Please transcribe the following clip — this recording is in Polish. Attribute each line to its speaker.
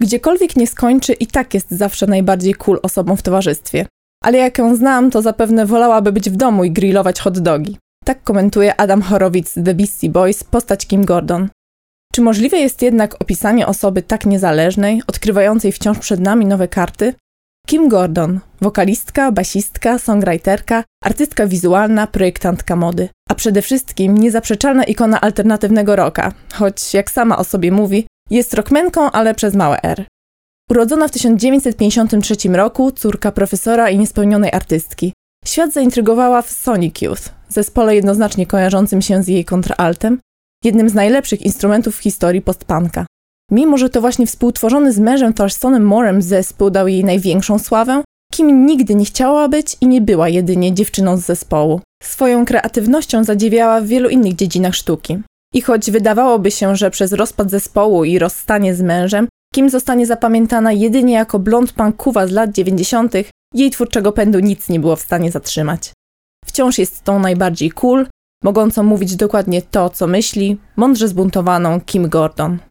Speaker 1: Gdziekolwiek nie skończy, i tak jest zawsze najbardziej cool osobą w towarzystwie. Ale jak ją znam, to zapewne wolałaby być w domu i grillować hot dogi. Tak komentuje Adam Horowitz The Beastie Boys postać Kim Gordon. Czy możliwe jest jednak opisanie osoby tak niezależnej, odkrywającej wciąż przed nami nowe karty? Kim Gordon, wokalistka, basistka, songwriterka, artystka wizualna, projektantka mody, a przede wszystkim niezaprzeczalna ikona alternatywnego rocka, choć jak sama o sobie mówi, jest rockmenką, ale przez małe R. Urodzona w 1953 roku, córka profesora i niespełnionej artystki. Świat zaintrygowała w Sonic Youth, zespole jednoznacznie kojarzącym się z jej kontraltem, jednym z najlepszych instrumentów w historii postpunka. Mimo, że to właśnie współtworzony z mężem Thorstonem Morem zespół dał jej największą sławę, Kim nigdy nie chciała być i nie była jedynie dziewczyną z zespołu. Swoją kreatywnością zadziwiała w wielu innych dziedzinach sztuki. I choć wydawałoby się, że przez rozpad zespołu i rozstanie z mężem, Kim zostanie zapamiętana jedynie jako blond punkuwa z lat 90., jej twórczego pędu nic nie było w stanie zatrzymać. Wciąż jest tą najbardziej cool, mogącą mówić dokładnie to, co myśli, mądrze zbuntowaną Kim Gordon.